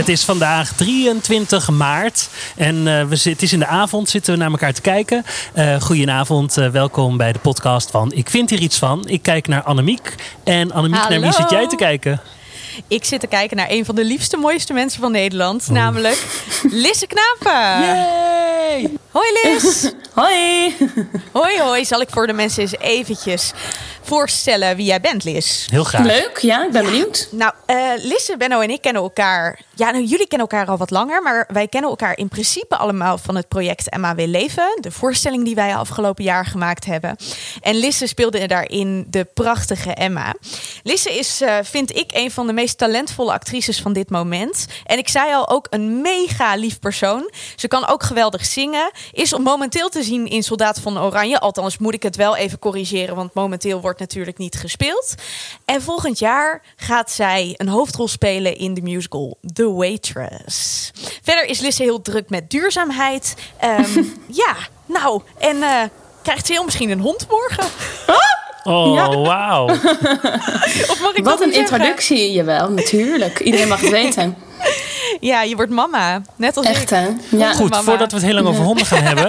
Het is vandaag 23 maart en uh, we zit, het is in de avond, zitten we naar elkaar te kijken. Uh, goedenavond, uh, welkom bij de podcast van Ik vind hier iets van. Ik kijk naar Annemiek. En Annemiek, Hallo. naar wie zit jij te kijken? Ik zit te kijken naar een van de liefste, mooiste mensen van Nederland. Oh. Namelijk Lisse Knapen. Yay! Hoi Lis. hoi. Hoi hoi. Zal ik voor de mensen eens eventjes voorstellen wie jij bent, Lis? Heel graag. Leuk, ja, ik ben benieuwd. Nou, uh, Lisse, Benno en ik kennen elkaar... Ja, nou, jullie kennen elkaar al wat langer... maar wij kennen elkaar in principe allemaal van het project Emma Wil Leven. De voorstelling die wij afgelopen jaar gemaakt hebben. En Lisse speelde daarin de prachtige Emma. Lisse is, uh, vind ik, een van de meest talentvolle actrices van dit moment. En ik zei al, ook een mega lief persoon. Ze kan ook geweldig zingen. Is momenteel te zien in Soldaat van Oranje. Althans, moet ik het wel even corrigeren... want momenteel wordt natuurlijk niet gespeeld. En volgend jaar gaat zij een hoofdrol spelen in de musical The Waitress. Verder is Lisse heel druk met duurzaamheid. Um, ja, nou, en uh, krijgt ze heel misschien een hond morgen? Oh, ja. wauw. Wat een introductie, jawel, natuurlijk. Iedereen mag het weten. Ja, je wordt mama. Net als Echt, ik. hè? Ja. Goed, mama. voordat we het heel lang over honden gaan hebben...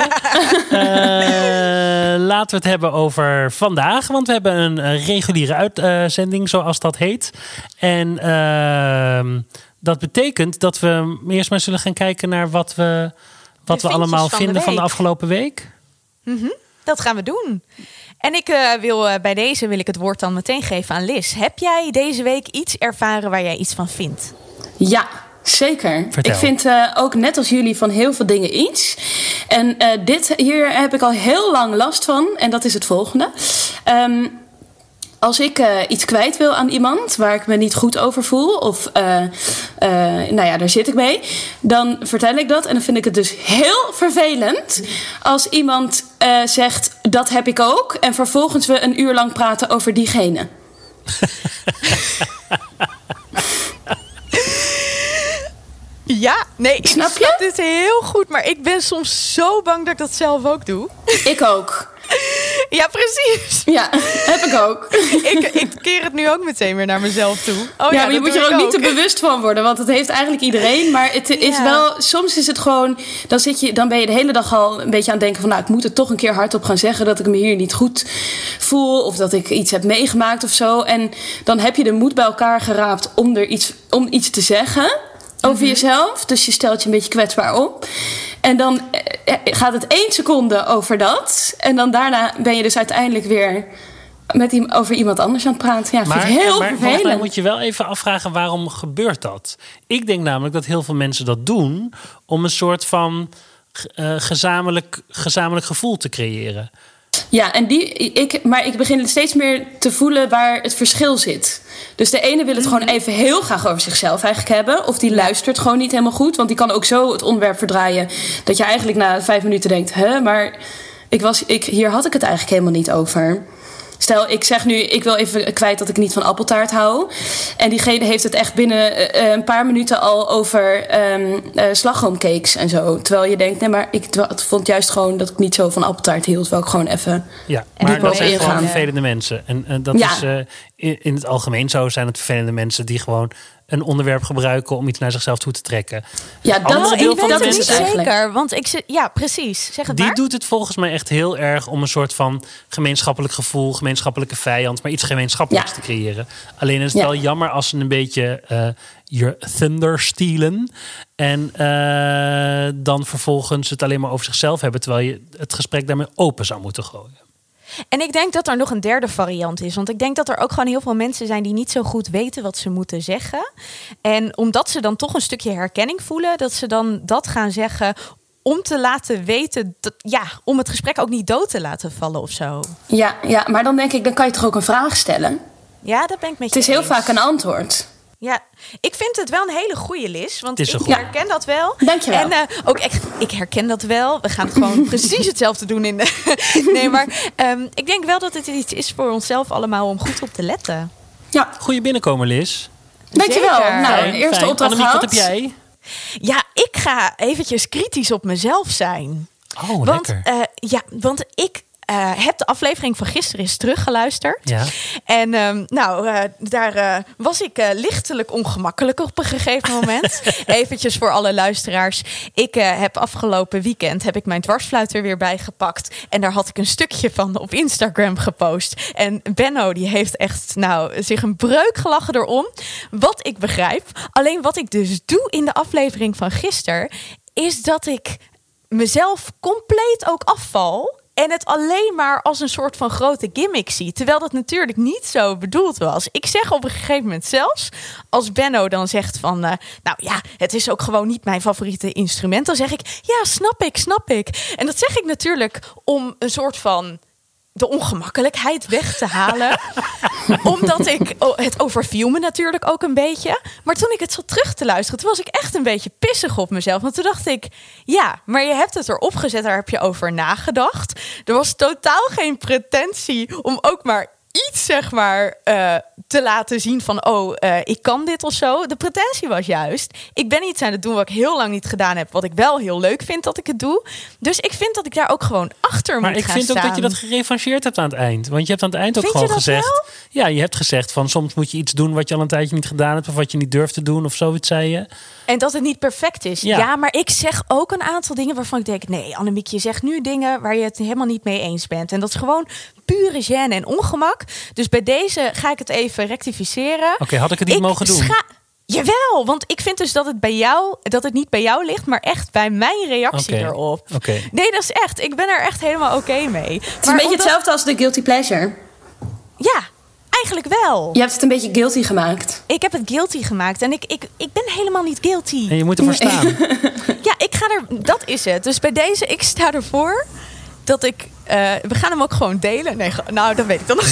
uh, laten we het hebben over vandaag. Want we hebben een, reguliere uitzending, zoals dat heet. En uh, dat betekent dat we eerst maar zullen gaan kijken naar wat we, wat we allemaal van vinden de van de afgelopen week. Mm -hmm, dat gaan we doen. En ik uh, wil uh, bij deze wil ik het woord dan meteen geven aan Liz. Heb jij deze week iets ervaren waar jij iets van vindt? Ja, Zeker. Vertel. Ik vind uh, ook net als jullie van heel veel dingen iets. En uh, dit hier heb ik al heel lang last van. En dat is het volgende. Um, als ik uh, iets kwijt wil aan iemand waar ik me niet goed over voel, of nou ja, daar zit ik mee, dan vertel ik dat. En dan vind ik het dus heel vervelend als iemand zegt: Dat heb ik ook. En vervolgens we een uur lang praten over diegene. Ja, nee, ik snap, snap dit heel goed. Maar ik ben soms zo bang dat ik dat zelf ook doe. Ik ook. Ja, precies. Ja, heb ik ook. ik, ik keer het nu ook meteen weer naar mezelf toe. Oh, ja, ja, maar je moet je er ook, niet te bewust van worden. Want het heeft eigenlijk iedereen. Maar het is ja. wel, soms is het gewoon... Dan, zit je, dan ben je de hele dag al een beetje aan het denken van... nou, ik moet het toch een keer hardop gaan zeggen... dat ik me hier niet goed voel. Of dat ik iets heb meegemaakt of zo. En dan heb je de moed bij elkaar geraapt om, er iets, om iets te zeggen... Over mm -hmm. jezelf. Dus je stelt je een beetje kwetsbaar op. En dan gaat het één seconde over dat. En dan daarna ben je dus uiteindelijk weer met over iemand anders aan het praten. Ja, maar, vind ik heel maar vervelend. Maar moet je wel even afvragen waarom gebeurt dat? Ik denk namelijk dat heel veel mensen dat doen om een soort van uh, gezamenlijk, gezamenlijk gevoel te creëren. Ja, en die, ik, maar ik begin steeds meer te voelen waar het verschil zit. Dus de ene wil het gewoon even heel graag over zichzelf eigenlijk hebben. Of die luistert gewoon niet helemaal goed. Want die kan ook zo het onderwerp verdraaien. Dat je eigenlijk na vijf minuten denkt: hè, maar ik was, ik, hier had ik het eigenlijk helemaal niet over. Stel, ik zeg nu, ik wil even kwijt dat ik niet van appeltaart hou. En diegene heeft het echt binnen uh, een paar minuten al over um, uh, slagroomcakes en zo. Terwijl je denkt, nee, maar ik vond juist gewoon dat ik niet zo van appeltaart hield. Wil ik gewoon even. Ja, maar dat zijn gewoon vervelende mensen. En, en dat ja. is uh, in, in het algemeen zo zijn het vervelende mensen die gewoon een onderwerp gebruiken om iets naar zichzelf toe te trekken. Ja, dat, oh, deel van is mensen zeker. Want ik ja, precies. Zeg het Die maar. doet het volgens mij echt heel erg om een soort van gemeenschappelijk gevoel, gemeenschappelijke vijand, maar iets gemeenschappelijks Ja. te creëren. Alleen is het Ja. wel jammer als ze een beetje eh, je thunder stelen en eh, dan vervolgens het alleen maar over zichzelf hebben, terwijl je het gesprek daarmee open zou moeten gooien. En ik denk dat er nog een derde variant is. Want ik denk dat er ook gewoon heel veel mensen zijn die niet zo goed weten wat ze moeten zeggen. En omdat ze dan toch een stukje herkenning voelen, dat ze dan dat gaan zeggen om te laten weten, dat, ja, om het gesprek ook niet dood te laten vallen of zo. Ja, ja, maar dan denk ik, dan kan je toch ook een vraag stellen? Ja, dat ben ik met Het je is heel eens. vaak een antwoord. Ja, ik vind het wel een hele goede Lis. Want ik goeie. herken dat wel. Dankjewel. En eh, ook echt, ik herken dat wel. We gaan gewoon precies hetzelfde doen in de. nee, maar ehm, ik denk wel dat het iets is voor onszelf allemaal om goed op te letten. Ja, Goeie binnenkomen, Liz. dankjewel. Zeker. Nou, Fijn, eerste fijn. opdracht Annemiek, wat heb jij? Ja, ik ga eventjes kritisch op mezelf zijn. Oh, want, lekker. eh, ja, want ik heb de aflevering van gisteren eens teruggeluisterd. Ja. En ehm, nou, eh, daar eh, was ik eh, lichtelijk ongemakkelijk op een gegeven moment. Eventjes voor alle luisteraars. Ik eh, heb afgelopen weekend heb ik mijn dwarsfluit er weer bij gepakt. En daar had ik een stukje van op Instagram gepost. En Benno die heeft echt nou, zich een breuk gelachen erom. Wat ik begrijp. Alleen wat ik dus doe in de aflevering van gisteren... is dat ik mezelf compleet ook afval. En het alleen maar als een soort van grote gimmick zie. Terwijl dat natuurlijk niet zo bedoeld was. Ik zeg op een gegeven moment zelfs, als Benno dan zegt van... eh, nou ja, het is ook gewoon niet mijn favoriete instrument. Dan zeg ik, ja, snap ik, snap ik. En dat zeg ik natuurlijk om een soort van de ongemakkelijkheid weg te halen. Omdat ik, oh, het overviel me natuurlijk ook een beetje. Maar toen ik het zat terug te luisteren, toen was ik echt een beetje pissig op mezelf. Want toen dacht ik, ja, maar je hebt het erop gezet, daar heb je over nagedacht. Er was totaal geen pretentie om ook maar iets, zeg maar, eh, te laten zien van, oh, eh, ik kan dit of zo. De pretentie was juist, ik ben iets aan het doen wat ik heel lang niet gedaan heb, wat ik wel heel leuk vind dat ik het doe. Dus ik vind dat ik daar ook gewoon achter Maar moet ik gaan vind ook dat je dat gerevancheerd hebt aan het eind. Want je hebt aan het eind ook Vind je gewoon dat gezegd. Ja, je hebt gezegd van soms moet je iets doen wat je al een tijdje niet gedaan hebt. Of wat je niet durft te doen of zoiets zei je. En dat het niet perfect is. Ja. Ja. maar ik zeg ook een aantal dingen waarvan ik denk... nee, Annemiek, je zegt nu dingen waar je het helemaal niet mee eens bent. En dat is gewoon pure gêne en ongemak. Dus bij deze ga ik het even rectificeren. Oké, had ik het niet mogen doen? Jawel, want ik vind dus dat het bij jou, dat het niet bij jou ligt, maar echt bij mijn reactie erop. oké. Nee, dat is echt. Ik ben er echt helemaal oké mee. Het is een beetje hetzelfde als de guilty pleasure. Ja, eigenlijk wel. Je hebt het een beetje guilty gemaakt. Ik heb het guilty gemaakt en ik, ik, ik ben helemaal niet guilty. En je moet ervoor staan. Ja, ik ga er. Dat is het. Dus bij deze, ik sta ervoor dat ik. eh, we gaan hem ook gewoon delen. Nee, nou, dat weet ik dan nog.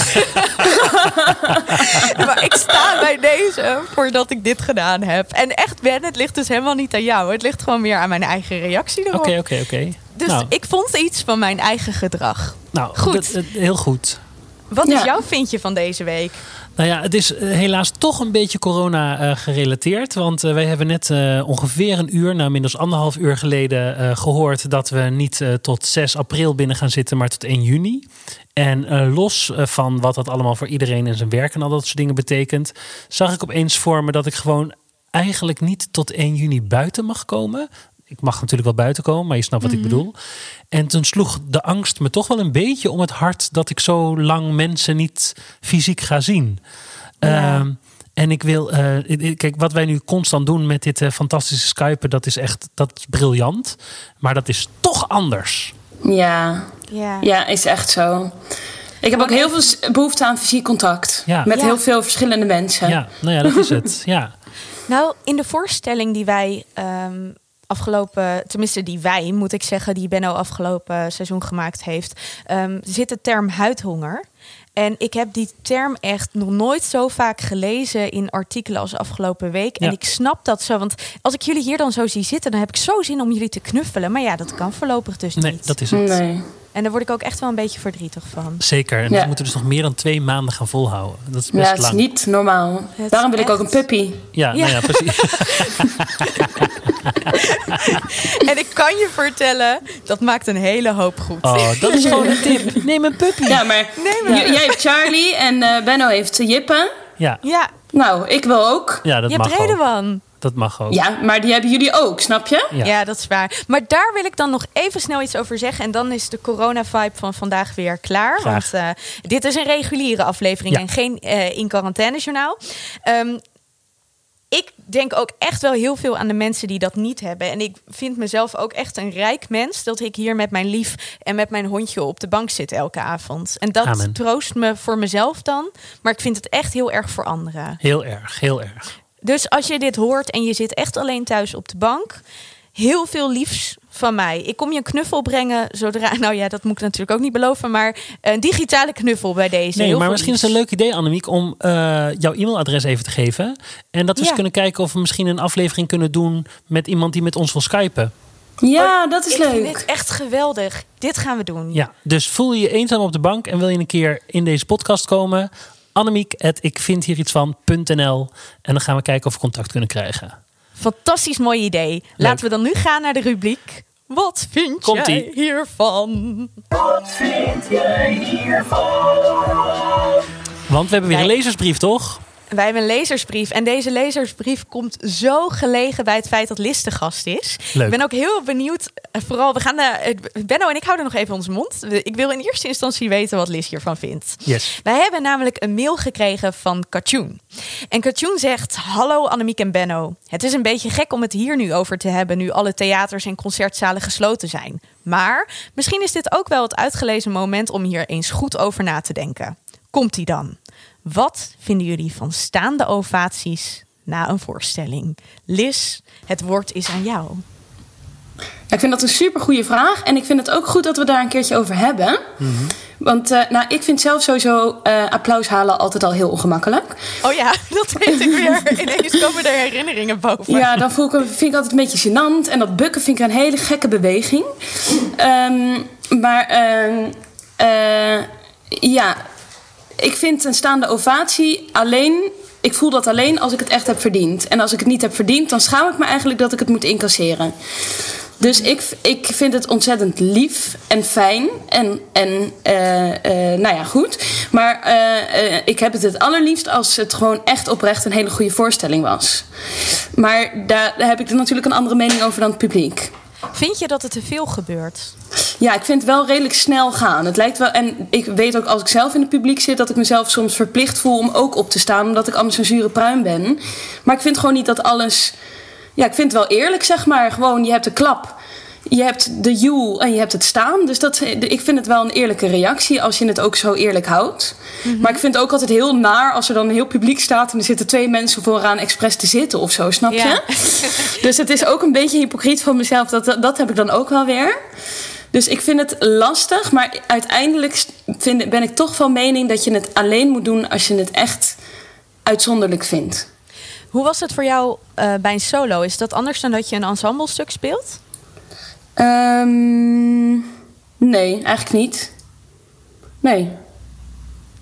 maar ik sta bij deze voordat ik dit gedaan heb. En echt, Ben, het ligt dus helemaal niet aan jou. Het ligt gewoon meer aan mijn eigen reactie erop. Oké, oké, oké. Dus Nou, ik vond iets van mijn eigen gedrag. nou goed. dat- dat- heel goed. Wat Ja. is jouw vindje van deze week? Nou ja, het is eh, helaas toch een beetje corona eh, gerelateerd. Want eh, wij hebben net ongeveer een uur, nou inmiddels anderhalf uur geleden, eh, gehoord dat we niet tot 6 april binnen gaan zitten, maar tot 1 juni. En los van wat dat allemaal voor iedereen en zijn werk en al dat soort dingen betekent, zag ik opeens voor me dat ik gewoon eigenlijk niet tot 1 juni buiten mag komen. Ik mag natuurlijk wel buiten komen, maar je snapt wat ik bedoel. En toen sloeg de angst me toch wel een beetje om het hart dat ik zo lang mensen niet fysiek ga zien. Ja. Ehm, en ik wil, eh, kijk, wat wij nu constant doen met dit eh, fantastische Skypen, dat is echt dat is briljant. Maar dat is toch anders. Ja, Ja. ja, is echt zo. Ik heb ook heel veel behoefte aan fysiek contact. Ja. Met Ja. heel veel verschillende mensen. Ja, nou ja, dat is het. Ja. Nou, in de voorstelling die wij ehm, afgelopen, tenminste die wij, moet ik zeggen, die Benno afgelopen seizoen gemaakt heeft, ehm, zit de term huidhonger. En ik heb die term echt nog nooit zo vaak gelezen in artikelen als afgelopen week. En ik snap dat zo, want als ik jullie hier dan zo zie zitten, dan heb ik zo zin om jullie te knuffelen. Maar ja, dat kan voorlopig dus Nee, niet. dat is het. Nee. En daar word ik ook echt wel een beetje verdrietig van. Zeker. En Ja. dat moeten we dus nog meer dan twee maanden gaan volhouden. Dat is best Ja, het is lang. niet normaal. Het Daarom wil ik ook een puppy. Ja, Ja. Nou ja, precies. En ik kan je vertellen, dat maakt een hele hoop goed. Oh, dat is gewoon een tip. Neem een puppy. Ja, maar Nee, maar- j- jij hebt Charlie en eh, Benno heeft Jippe. Ja, Ja, Nou, ik wil ook. ja dat je mag hebt. Dat mag ook. Ja, maar die hebben jullie ook, snap je? Ja. Ja. dat is waar. Maar daar wil ik dan nog even snel iets over zeggen. En dan is de corona-vibe van vandaag weer klaar. Graag. Want eh, dit is een reguliere aflevering Ja. en geen eh, in quarantaine journaal. Ehm, ik denk ook echt wel heel veel aan de mensen die dat niet hebben. En ik vind mezelf ook echt een rijk mens dat ik hier met mijn lief en met mijn hondje op de bank zit elke avond. En dat Amen. troost me voor mezelf dan. Maar ik vind het echt heel erg voor anderen. Heel erg, heel erg. Dus als je dit hoort en je zit echt alleen thuis op de bank, heel veel liefs van mij. Ik kom je een knuffel brengen zodra. Nou ja, dat moet ik natuurlijk ook niet beloven, maar een digitale knuffel bij deze. Nee, Heel maar misschien is het een leuk idee, Annemiek, om eh, jouw e-mailadres even te geven. En dat we eens kunnen kijken of we misschien een aflevering kunnen doen met iemand die met ons wil skypen. Ja, dat is Ik vind leuk. dit echt geweldig. Dit gaan we doen. Ja, dus voel je je eenzaam op de bank en wil je een keer in deze podcast komen? annemiek.ikvindhierietsvan.nl en dan gaan we kijken of we contact kunnen krijgen. Fantastisch mooi idee. Laten we dan nu gaan naar de rubriek. Wat vind Komt-ie. jij hiervan? Wat vind jij hiervan? Want we hebben weer een lezersbrief, toch? Wij hebben een lezersbrief. En deze lezersbrief komt zo gelegen bij het feit dat Lis de gast is. Leuk. Ik ben ook heel benieuwd. eh, Vooral, we gaan de, eh, Benno en ik houden nog even onze mond. Ik wil in eerste instantie weten wat Lis hiervan vindt. Yes. Wij hebben namelijk een mail gekregen van Katjoen. En Katjoen zegt: Hallo Annemiek en Benno. Het is een beetje gek om het hier nu over te hebben, nu alle theaters en concertzalen gesloten zijn. Maar misschien is dit ook wel het uitgelezen moment om hier eens goed over na te denken. Komt-ie dan? Wat vinden jullie van staande ovaties na een voorstelling? Lis, het woord is aan jou. Ja, ik vind dat een super goede vraag. En ik vind het ook goed dat we daar een keertje over hebben. Want eh, nou, ik vind zelf sowieso eh, applaus halen altijd al heel ongemakkelijk. Oh ja, dat weet ik weer. Ineens komen er herinneringen boven. Ja, dan voel ik, vind ik altijd een beetje gênant. En dat bukken vind ik een hele gekke beweging. Ehm, maar ehm, eh, ja, ik vind een staande ovatie alleen... Ik voel dat alleen als ik het echt heb verdiend. En als ik het niet heb verdiend, dan schaam ik me eigenlijk dat ik het moet incasseren. Dus ik, ik vind het ontzettend lief en fijn. En, en eh, eh, nou ja, goed. Maar eh, ik heb het het allerliefst als het gewoon echt oprecht een hele goede voorstelling was. Maar daar, heb ik natuurlijk een andere mening over dan het publiek. Vind je dat het te veel gebeurt? Ja, ik vind het wel redelijk snel gaan. Het lijkt wel, en ik weet ook als ik zelf in het publiek zit, dat ik mezelf soms verplicht voel om ook op te staan, omdat ik anders een zure pruim ben. Maar ik vind gewoon niet dat alles. Ja, ik vind het wel eerlijk, zeg maar. Gewoon, je hebt de klap. Je hebt de joel en je hebt het staan. Dus dat, ik vind het wel een eerlijke reactie als je het ook zo eerlijk houdt. Maar ik vind het ook altijd heel naar als er dan een heel publiek staat en er zitten twee mensen vooraan expres te zitten of zo, snap je? Ja. Dus het is ook een beetje hypocriet van mezelf. Dat, dat heb ik dan ook wel weer. Dus ik vind het lastig. Maar uiteindelijk vind, ben ik toch van mening dat je het alleen moet doen als je het echt uitzonderlijk vindt. Hoe was het voor jou eh, bij een solo? Is dat anders dan dat je een ensemblestuk speelt? Ehm, nee, eigenlijk niet. Nee.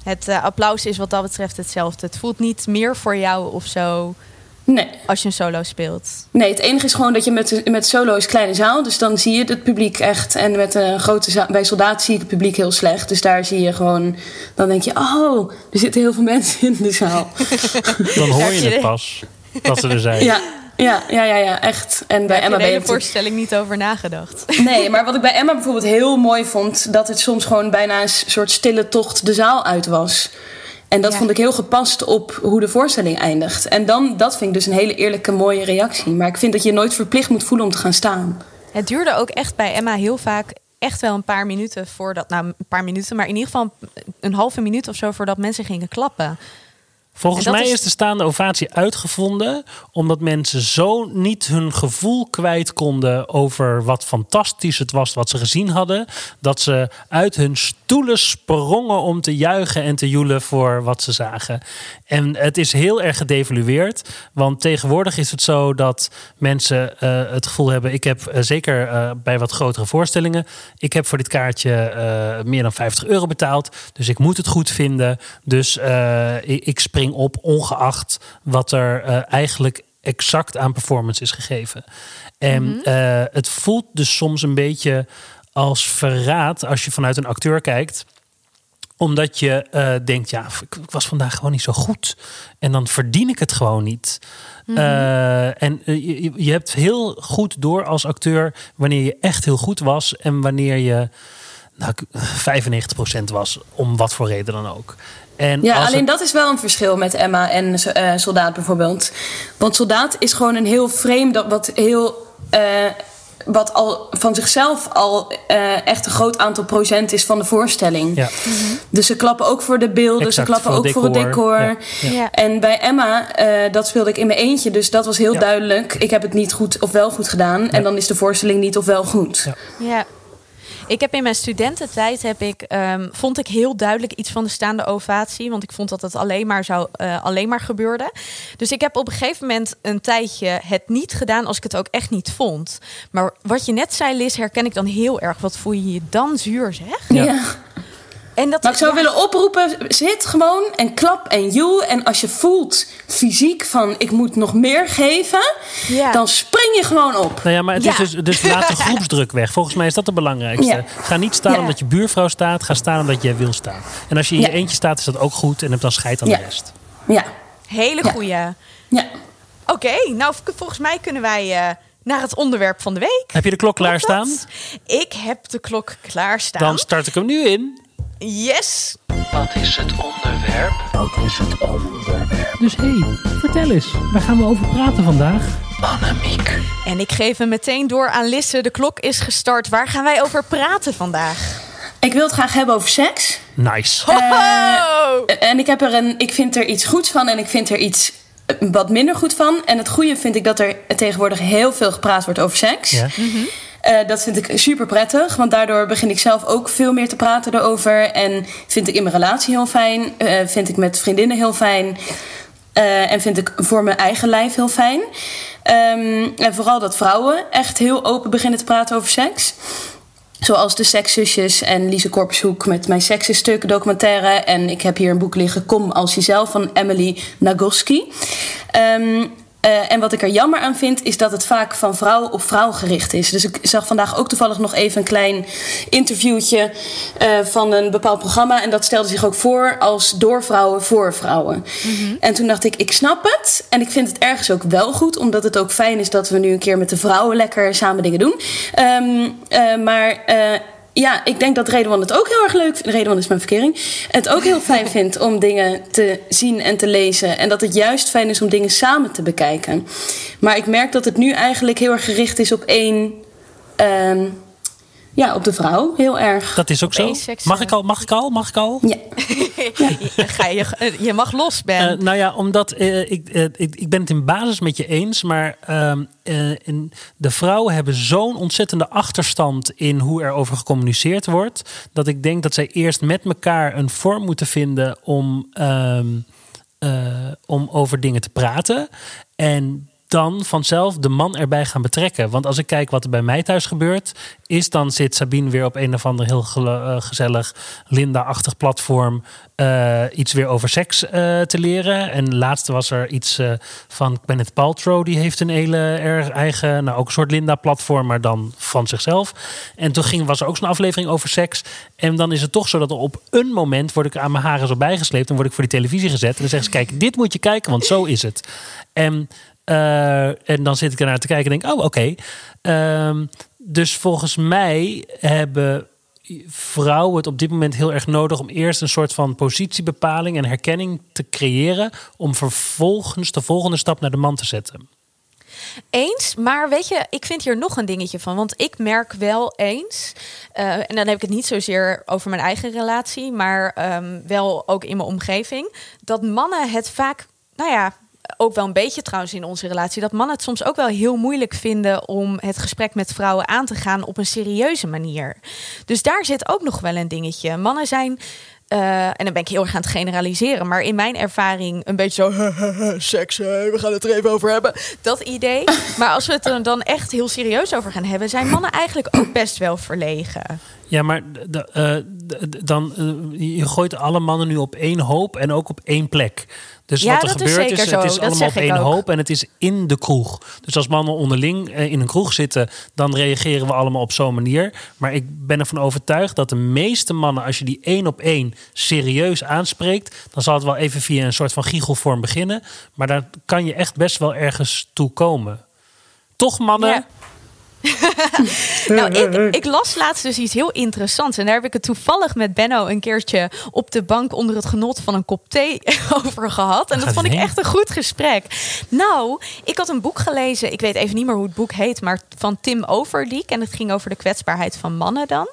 Het eh, applaus is wat dat betreft hetzelfde. Het voelt niet meer voor jou of zo Nee. als je een solo speelt. Nee, het enige is gewoon dat je met, met solo is kleine zaal. Dus dan zie je het publiek echt. En met een grote zaal, bij soldaat zie ik het publiek heel slecht. Dus daar zie je gewoon. Dan denk je, oh, er zitten heel veel mensen in de zaal. Dan hoor je het pas dat ze er zijn. Ja, ja, ja, ja, ja echt. En bij Daar heb je Emma de ben je hele natuurlijk- voorstelling niet over nagedacht. Nee, maar wat ik bij Emma bijvoorbeeld heel mooi vond, dat het soms gewoon bijna een soort stille tocht de zaal uit was. En dat Ja. vond ik heel gepast op hoe de voorstelling eindigt. En dan, dat vind ik dus een hele eerlijke, mooie reactie. Maar ik vind dat je je nooit verplicht moet voelen om te gaan staan. Het duurde ook echt bij Emma heel vaak echt wel een paar minuten voordat... Nou, een paar minuten, maar in ieder geval een halve minuut of zo... voordat mensen gingen klappen. Volgens mij is- is de staande ovatie uitgevonden omdat mensen zo niet hun gevoel kwijt konden over wat fantastisch het was wat ze gezien hadden, dat ze uit hun stoelen sprongen om te juichen en te joelen voor wat ze zagen. En het is heel erg gedevalueerd, want tegenwoordig is het zo dat mensen eh, het gevoel hebben, ik heb eh, zeker eh, bij wat grotere voorstellingen, ik heb voor dit kaartje meer dan 50 euro betaald, dus ik moet het goed vinden. Dus ik, ik spring op, ongeacht wat er eh, eigenlijk exact aan performance is gegeven. En eh, het voelt dus soms een beetje als verraad als je vanuit een acteur kijkt omdat je eh, denkt, ja, ik, ik was vandaag gewoon niet zo goed. En dan verdien ik het gewoon niet. Eh, en je, je hebt heel goed door als acteur wanneer je echt heel goed was en wanneer je nou, ik- 95% was, om wat voor reden dan ook. En Ja, alleen het- dat is wel een verschil met Emma en eh, Soldaat bijvoorbeeld. Want Soldaat is gewoon een heel vreemd, wat heel. eh, wat al van zichzelf al eh, echt een groot aantal procent is van de voorstelling. Ja. Dus ze klappen ook voor de beelden, Exact, ze klappen voor ook voor het decor. decor. Ja, ja. En bij Emma, eh, dat speelde ik in mijn eentje, dus dat was heel Ja. duidelijk. Ik heb het niet goed of wel goed gedaan. En dan is de voorstelling niet of wel goed. Ja. Ik heb in mijn studententijd heb ik, ehm, vond ik heel duidelijk iets van de staande ovatie. Want ik vond dat het alleen maar, zou, eh, alleen maar gebeurde. Dus ik heb op een gegeven moment een tijdje het niet gedaan als ik het ook echt niet vond. Maar wat je net zei, Liz, herken ik dan heel erg. Wat voel je je dan zuur, zeg? Ja. Ja. En dat, Maar ik zou ja, willen oproepen, zit gewoon en klap en joel. En als je voelt fysiek van ik moet nog meer geven, Ja. dan spring je gewoon op. Nou ja, maar het Ja. is dus, dus laat de groepsdruk weg. Volgens mij is dat het belangrijkste. Ja. Ga niet staan Ja. omdat je buurvrouw staat. Ga staan omdat jij wil staan. En als je in je eentje staat, is dat ook goed. En heb dan scheid aan Ja. de rest. Ja, Hele goeie. ja. Oké, nou volgens mij kunnen wij eh, naar het onderwerp van de week. Heb je de klok klaarstaan? Ik heb de klok klaarstaan. Dan start ik hem nu in. Yes. Wat is het onderwerp? Wat is het onderwerp? Dus hé, hey, vertel eens. Waar gaan we over praten vandaag? Annemiek. En ik geef hem meteen door aan Lisse. De klok is gestart. Waar gaan wij over praten vandaag? Ik wil het graag hebben over seks. Nice. Ho, ho! En ik, heb er een, ik vind er iets goeds van en ik vind er iets eh, wat minder goed van. En het goede vind ik dat er tegenwoordig heel veel gepraat wordt over seks. Ja. Eh, dat vind ik super prettig, want daardoor begin ik zelf ook veel meer te praten erover. En vind ik in mijn relatie heel fijn, eh, vind ik met vriendinnen heel fijn. eh, en vind ik voor mijn eigen lijf heel fijn. Ehm, en vooral dat vrouwen echt heel open beginnen te praten over seks. Zoals de Sekszusjes en Lise Korpershoek met mijn seksenstuk documentaire. En ik heb hier een boek liggen, Kom als jezelf, van Emily Nagoski. Ehm, eh, en wat ik er jammer aan vind, is dat het vaak van vrouw op vrouw gericht is. Dus ik zag vandaag ook toevallig nog even een klein interviewtje eh, van een bepaald programma. En dat stelde zich ook voor als door vrouwen voor vrouwen. En toen dacht ik, ik snap het. En ik vind het ergens ook wel goed, omdat het ook fijn is dat we nu een keer met de vrouwen lekker samen dingen doen. Ehm, eh, maar. Ja, ik denk dat Redwan het ook heel erg leuk vindt. Redwan is mijn verkering. Het ook heel fijn vindt om dingen te zien en te lezen. En dat het juist fijn is om dingen samen te bekijken. Maar ik merk dat het nu eigenlijk heel erg gericht is op één. ehm, ja, op de vrouw. Heel erg. Dat is ook zo. Mag ik al? Mag ik al? Mag ik al? Ja. Ga je, eh, je mag los, Ben. Eh, nou ja, omdat eh, ik, ik, ik ben het in basis met je eens, maar ehm, eh, in, de vrouwen hebben zo'n ontzettende achterstand in hoe er over gecommuniceerd wordt, dat ik denk dat zij eerst met elkaar een vorm moeten vinden om, ehm, eh, om over dingen te praten. En dan vanzelf de man erbij gaan betrekken. Want als ik kijk wat er bij mij thuis gebeurt, is dan zit Sabine weer op een of ander heel eh, gezellig Linda-achtig platform eh, iets weer over seks eh, te leren. En laatste was er iets eh, van Gwyneth Paltrow, die heeft een hele erg eigen, nou ook een soort Linda-platform, maar dan van zichzelf. En toen ging, was er ook zo'n aflevering over seks. En dan is het toch zo dat op een moment word ik aan mijn haren zo bijgesleept en word ik voor die televisie gezet. En dan zeggen ze, kijk, dit moet je kijken, want zo is het. En eh, en dan zit ik ernaar te kijken en denk, oh, oké. Ehm, dus volgens mij hebben vrouwen het op dit moment heel erg nodig om eerst een soort van positiebepaling en herkenning te creëren. Om vervolgens de volgende stap naar de man te zetten. Eens, maar weet je, ik vind hier nog een dingetje van. Want ik merk wel eens, eh, en dan heb ik het niet zozeer over mijn eigen relatie, maar ehm, wel ook in mijn omgeving, dat mannen het vaak, nou ja, ook wel een beetje trouwens in onze relatie, dat mannen het soms ook wel heel moeilijk vinden om het gesprek met vrouwen aan te gaan op een serieuze manier. Dus daar zit ook nog wel een dingetje. Mannen zijn. eh, en dan ben ik heel erg aan het generaliseren, maar in mijn ervaring een beetje zo seks, we gaan het er even over hebben. Dat idee. Maar als we het er dan echt heel serieus over gaan hebben, zijn mannen eigenlijk ook best wel verlegen. Ja, maar de- eh, dan, eh, je gooit alle mannen nu op één hoop en ook op één plek. Dus Ja, wat er is gebeurt is, zo. het is allemaal op één hoop en het is in de kroeg. Dus als mannen onderling eh, in een kroeg zitten, dan reageren we allemaal op zo'n manier. Maar ik ben ervan overtuigd dat de meeste mannen, als je die één op één serieus aanspreekt, dan zal het wel even via een soort van giechelvorm beginnen. Maar daar kan je echt best wel ergens toe komen. Toch, mannen? Ja. nou, ik, ik las laatst dus iets heel interessants. En daar heb ik het toevallig met Benno een keertje op de bank onder het genot van een kop thee over gehad. En dat vond ik echt een goed gesprek. Nou, ik had een boek gelezen. Ik weet even niet meer hoe het boek heet, maar van Tim Overdiek. En het ging over de kwetsbaarheid van mannen dan.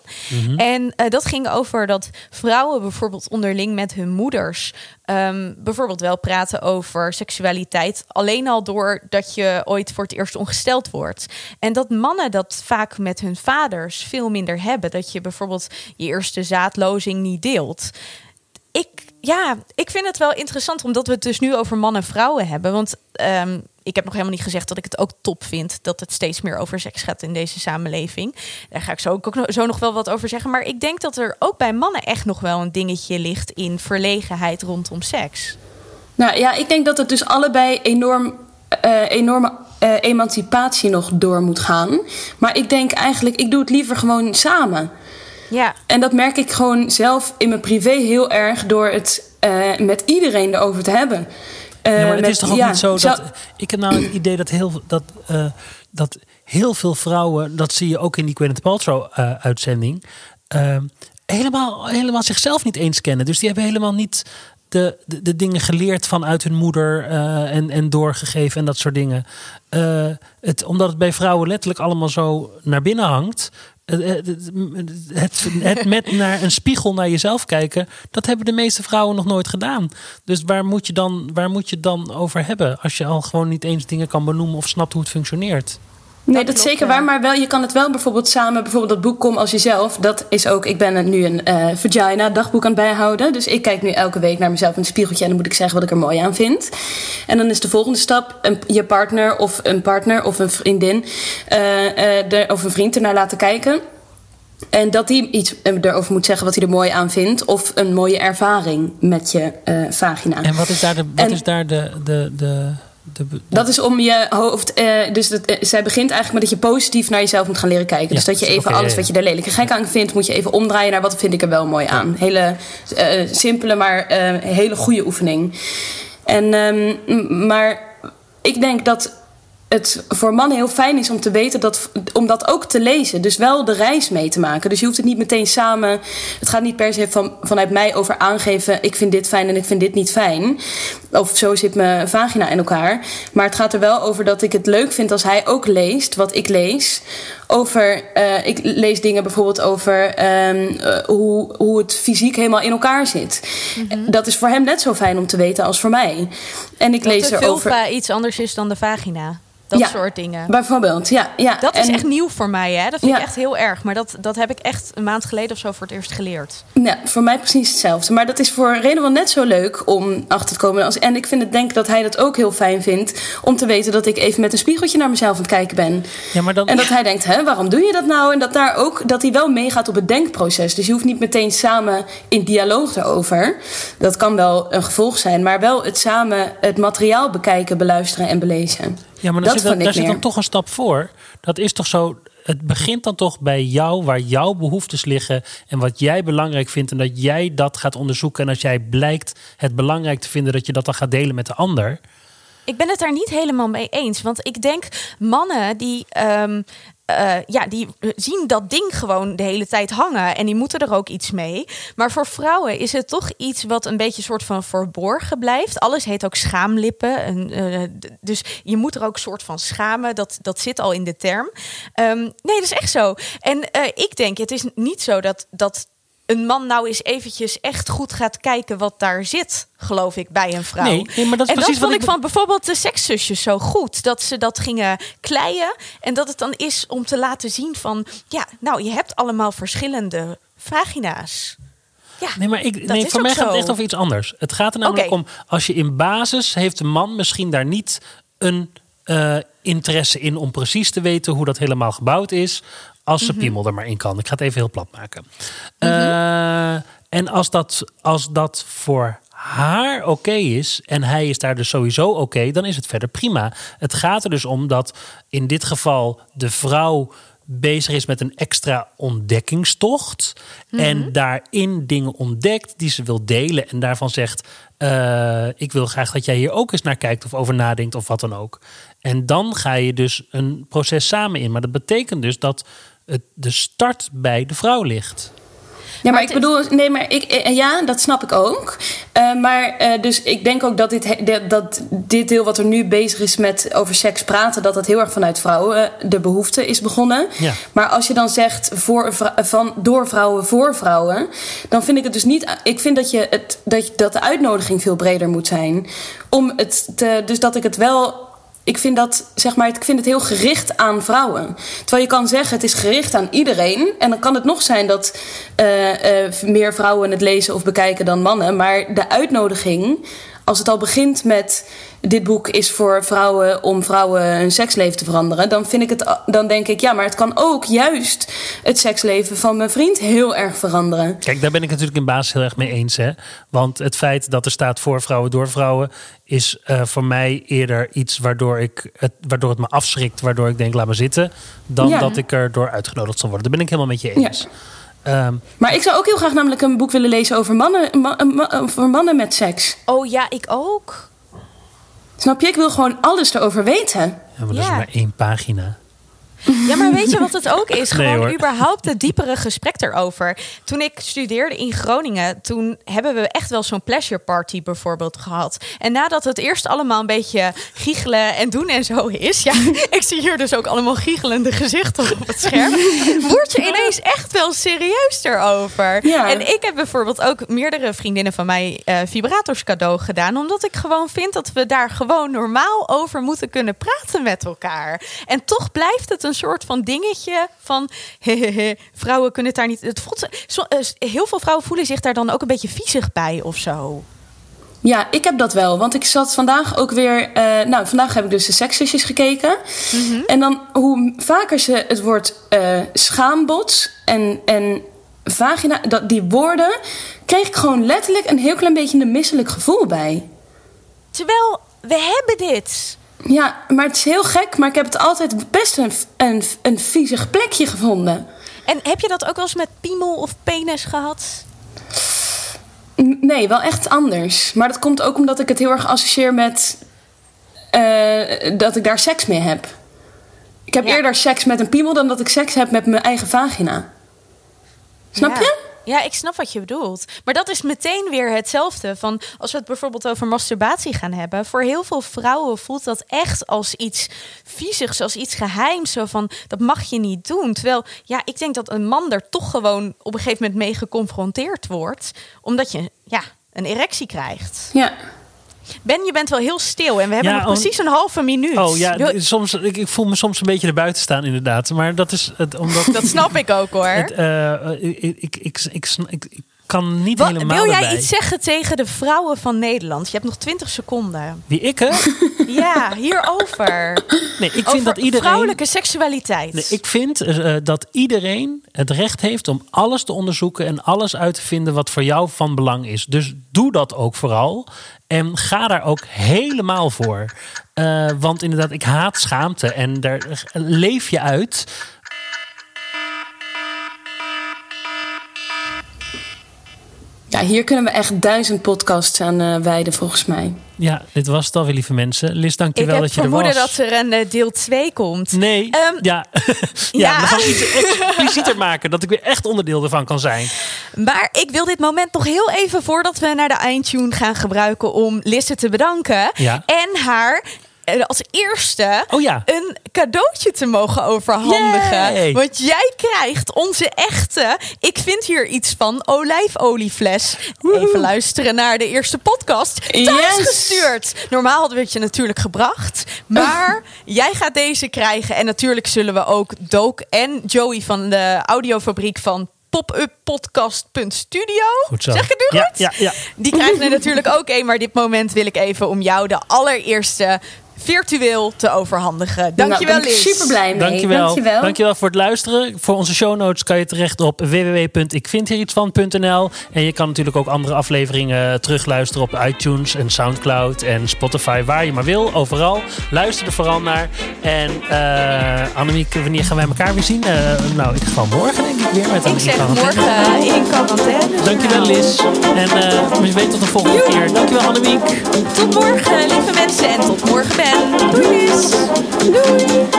En eh, dat ging over dat vrouwen bijvoorbeeld onderling met hun moeders ehm, bijvoorbeeld wel praten over seksualiteit. Alleen al doordat je ooit voor het eerst ongesteld wordt. En dat mannen dat vaak met hun vaders veel minder hebben. Dat je bijvoorbeeld je eerste zaadlozing niet deelt. Ik, ja, ik vind het wel interessant omdat we het dus nu over mannen en vrouwen hebben. Want ehm, ik heb nog helemaal niet gezegd dat ik het ook top vind dat het steeds meer over seks gaat in deze samenleving. Daar ga ik zo ook nog, zo nog wel wat over zeggen. Maar ik denk dat er ook bij mannen echt nog wel een dingetje ligt in verlegenheid rondom seks. Nou ja, ik denk dat het dus allebei enorm, eh, enorme eh, emancipatie nog door moet gaan. Maar ik denk eigenlijk, ik doe het liever gewoon samen. Ja. En dat merk ik gewoon zelf in mijn privé heel erg door het eh, met iedereen erover te hebben. Ja, maar het met- is toch ook ja, niet zo dat... Ik heb nou het idee dat heel, dat, eh, dat heel veel vrouwen... Dat zie je ook in die Gwyneth Paltrow-uitzending... helemaal, helemaal zichzelf niet eens kennen. Dus die hebben helemaal niet de, de, de dingen geleerd vanuit hun moeder... eh, en, en doorgegeven en dat soort dingen. Eh, het, omdat het bij vrouwen letterlijk allemaal zo naar binnen hangt... Het, het, het, met naar een spiegel naar jezelf kijken, dat hebben de meeste vrouwen nog nooit gedaan. Dus waar moet je dan, waar moet je dan over hebben als je al gewoon niet eens dingen kan benoemen of snapt hoe het functioneert? Nee, Dat dat is klopt, zeker ja. waar. Maar wel, je kan het wel bijvoorbeeld samen, bijvoorbeeld dat boek Kom als jezelf. Dat is ook, ik ben nu een eh, vagina dagboek aan het bijhouden. Dus ik kijk nu elke week naar mezelf in het spiegeltje en dan moet ik zeggen wat ik er mooi aan vind. En dan is de volgende stap een, je partner of een partner of een vriendin eh, eh, er, of een vriend ernaar laten kijken. En dat die iets erover moet zeggen wat hij er mooi aan vindt. Of een mooie ervaring met je eh, vagina. En wat is daar de, wat En- is daar de, de, de, de, de- Dat is om je hoofd. eh, dus dat, eh, zij begint eigenlijk met dat je positief naar jezelf moet gaan leren kijken. Ja, dus dat je even oké, alles ja, wat je er lelijk en gek aan vindt, moet je even omdraaien naar wat vind ik er wel mooi aan. Hele eh, simpele, maar hele goede oefening. En, ehm, maar ik denk dat het voor mannen heel fijn is om te weten dat, om dat ook te lezen. Dus wel de reis mee te maken. Dus je hoeft het niet meteen samen. Het gaat niet per se van, vanuit mij over aangeven. Ik vind dit fijn en ik vind dit niet fijn. Of zo zit mijn vagina in elkaar. Maar het gaat er wel over dat ik het leuk vind als hij ook leest wat ik lees. Over, eh, ik lees dingen bijvoorbeeld over ehm, eh, hoe, hoe het fysiek helemaal in elkaar zit. Dat is voor hem net zo fijn om te weten als voor mij. En ik Dat lees de erover. vulva iets anders is dan de vagina. Dat Ja. soort dingen. Bijvoorbeeld, ja. ja. Dat is En- echt nieuw voor mij, hè? Dat vind Ja. ik echt heel erg. Maar dat, dat heb ik echt een maand geleden of zo voor het eerst geleerd. Ja, voor mij precies hetzelfde. Maar dat is voor Reno wel net zo leuk om achter te komen. Als, en ik vind het denk dat hij dat ook heel fijn vindt. Om te weten dat ik even met een spiegeltje naar mezelf aan het kijken ben. ja, maar dan, En dat hij denkt, hè, waarom doe je dat nou? En dat daar ook dat hij wel meegaat op het denkproces. Dus je hoeft niet meteen samen in dialoog erover. Dat kan wel een gevolg zijn, maar wel het samen het materiaal bekijken, beluisteren en belezen. Ja, maar dat daar, zit, dan- daar zit toch een stap voor. Dat is toch zo. Het begint dan toch bij jou, waar jouw behoeftes liggen en wat jij belangrijk vindt. En dat jij dat gaat onderzoeken. En als jij blijkt het belangrijk te vinden, dat je dat dan gaat delen met de ander. Ik ben het daar niet helemaal mee eens. Want ik denk mannen die. ehm, eh, ja, die zien dat ding gewoon de hele tijd hangen en die moeten er ook iets mee. Maar voor vrouwen is het toch iets wat een beetje soort van verborgen blijft. Alles heet ook schaamlippen. En, eh, dus je moet er ook soort van schamen. Dat, dat zit al in de term. Ehm, nee, dat is echt zo. En eh, ik denk, het is niet zo dat, dat een man nou eens eventjes echt goed gaat kijken wat daar zit, geloof ik, bij een vrouw. Nee, nee, maar dat is en precies dat vond wat ik van bijvoorbeeld de sekszusjes zo goed. Dat ze dat gingen kleien. En dat het dan is om te laten zien van... Ja, nou, je hebt allemaal verschillende vagina's. Ja, Nee, maar ik, nee, voor mij gaat het echt over iets anders. Het gaat er namelijk om, als je in basis heeft een man misschien daar niet een eh, interesse in om precies te weten hoe dat helemaal gebouwd is. Als Mhm. ze piemel er maar in kan. Ik ga het even heel plat maken. Eh, en als dat, als dat voor haar oké is en hij is daar dus sowieso oké, dan is het verder prima. Het gaat er dus om dat in dit geval de vrouw bezig is met een extra ontdekkingstocht. En daarin dingen ontdekt die ze wil delen. En daarvan zegt: eh, Ik wil graag dat jij hier ook eens naar kijkt of over nadenkt of wat dan ook. En dan ga je dus een proces samen in. Maar dat betekent dus dat het, de start bij de vrouw ligt. Ja, maar, Maar ik bedoel, nee, maar ik, eh, ja, dat snap ik ook. Eh, maar eh, dus ik denk ook dat dit, dat- dit deel wat er nu bezig is met over seks praten, dat dat heel erg vanuit vrouwen de behoefte is begonnen. Ja. Maar als je dan zegt voor, van, door vrouwen voor vrouwen, dan vind ik het dus niet. Ik vind dat, je het, dat, dat de uitnodiging veel breder moet zijn. Om het te, dus dat ik het wel ik vind dat, zeg maar, ik vind het heel gericht aan vrouwen. Terwijl je kan zeggen, het is gericht aan iedereen. En dan kan het nog zijn dat eh, eh, meer vrouwen het lezen of bekijken dan mannen. Maar de uitnodiging, als het al begint met dit boek is voor vrouwen om vrouwen hun seksleven te veranderen, dan vind ik het, dan denk ik, ja, maar het kan ook juist het seksleven van mijn vriend heel erg veranderen. Kijk, daar ben ik natuurlijk in basis heel erg mee eens. Hè? Want het feit dat er staat voor vrouwen door vrouwen is eh, voor mij eerder iets waardoor, ik het, waardoor het me afschrikt, waardoor ik denk laat me zitten, dan Ja. dat ik er door uitgenodigd zal worden. Daar ben ik helemaal met je eens. Ehm, Maar ik zou ook heel graag namelijk een boek willen lezen over mannen, ma- ma- over mannen met seks. Oh ja, ik ook. Snap je? Ik wil gewoon alles erover weten. ja, maar dat is maar één pagina. Ja, maar weet je wat het ook is? Gewoon überhaupt het diepere gesprek erover. Toen ik studeerde in Groningen, toen hebben we echt wel zo'n pleasure party bijvoorbeeld gehad. En nadat het eerst allemaal een beetje giechelen en doen en zo is, ja, ik zie hier dus ook allemaal giechelende gezichten op het scherm, word je ineens echt wel serieus erover. Ja. En ik heb bijvoorbeeld ook meerdere vriendinnen van mij eh, vibrators cadeau gedaan, omdat ik gewoon vind dat we daar gewoon normaal over moeten kunnen praten met elkaar. En toch blijft het een soort van dingetje van hehehe, vrouwen kunnen het daar niet. Het voelt, eh, heel veel vrouwen voelen zich daar dan ook een beetje viezig bij of zo. Ja, ik heb dat wel. Want ik zat vandaag ook weer. eh, nou, vandaag heb ik dus de sekszusjes gekeken. En dan hoe vaker ze het woord eh schaambod en, en vagina, dat, die woorden, kreeg ik gewoon letterlijk een heel klein beetje een misselijk gevoel bij. Terwijl we hebben dit. Ja, maar het is heel gek, maar ik heb het altijd best een, een, een viezig plekje gevonden. En heb je dat ook wel eens met piemel of penis gehad? Nee, wel echt anders. Maar dat komt ook omdat ik het heel erg associeer met eh, dat ik daar seks mee heb. Ik heb Ja. eerder seks met een piemel dan dat ik seks heb met mijn eigen vagina. Snap Ja. je? Ja, ik snap wat je bedoelt. Maar dat is meteen weer hetzelfde. Van als we het bijvoorbeeld over masturbatie gaan hebben. Voor heel veel vrouwen voelt dat echt als iets viezigs, als iets geheims. Van dat mag je niet doen. Terwijl ja, ik denk dat een man er toch gewoon op een gegeven moment mee geconfronteerd wordt. Omdat je ja, een erectie krijgt. Ja. Ben, je bent wel heel stil en we hebben Ja, nog precies een halve minuut. Oh ja, Wil- soms, ik, ik voel me soms een beetje erbuiten staan inderdaad. Maar dat is het, omdat... dat snap ik ook hoor. het, eh, ik, ik, ik, ik, ik kan niet helemaal wil jij erbij. iets zeggen tegen de vrouwen van Nederland? Je hebt nog 20 seconden. Wie ik, hè? Ja, hierover. Nee, ik vind Over dat iedereen... vrouwelijke seksualiteit. Nee, ik vind eh, dat iedereen het recht heeft om alles te onderzoeken en alles uit te vinden wat voor jou van belang is. Dus doe dat ook vooral. En ga daar ook helemaal voor. Eh, want inderdaad, ik haat schaamte en daar leef je uit. Ja, hier kunnen we echt duizend podcasts aan eh, wijden volgens mij. Ja, dit was het alweer, lieve mensen. Liz, ik dankjewel heb dat je er vermoeden was. dat er een eh, deel 2 komt. Nee, Ehm, ja. ja. ja. we gaan iets explicieter maken. Dat ik weer echt onderdeel ervan kan zijn. Maar ik wil dit moment nog heel even voordat we naar de eindtune gaan gebruiken om Lisse te bedanken. Ja. En haar als eerste Oh ja. een cadeautje te mogen overhandigen. Yay. Want jij krijgt onze echte, ik vind hier iets van, olijfoliefles. Even luisteren naar de eerste podcast. Thuis Yes. gestuurd. Normaal hadden we het je natuurlijk gebracht. Maar jij gaat deze krijgen. En natuurlijk zullen we ook Dook en Joey van de audiofabriek van popuppodcast.studio. Goed zo. Zeg ik het nu Ja, goed? ja, ja. Die krijgen er natuurlijk ook een. Maar dit moment wil ik even om jou de allereerste virtueel te overhandigen. Dankjewel, nou, ik Liz. super blij mee. Dankjewel. Dankjewel. Dankjewel voor het luisteren. Voor onze show notes kan je terecht op www.ikvindhierietsvan.nl. En je kan natuurlijk ook andere afleveringen terugluisteren op iTunes en Soundcloud en Spotify. Waar je maar wil, overal. Luister er vooral naar. En eh Annemiek, wanneer gaan wij elkaar weer zien? Eh, nou, in ieder geval morgen denk ik weer met Ik Annemiek zeg van Quarantaine. morgen eh, in quarantaine. Dankjewel Liz. En eh wie weet tot de volgende keer. Dankjewel Annemiek. Tot morgen, lieve mensen. En tot morgen, Doe Doei, Doei.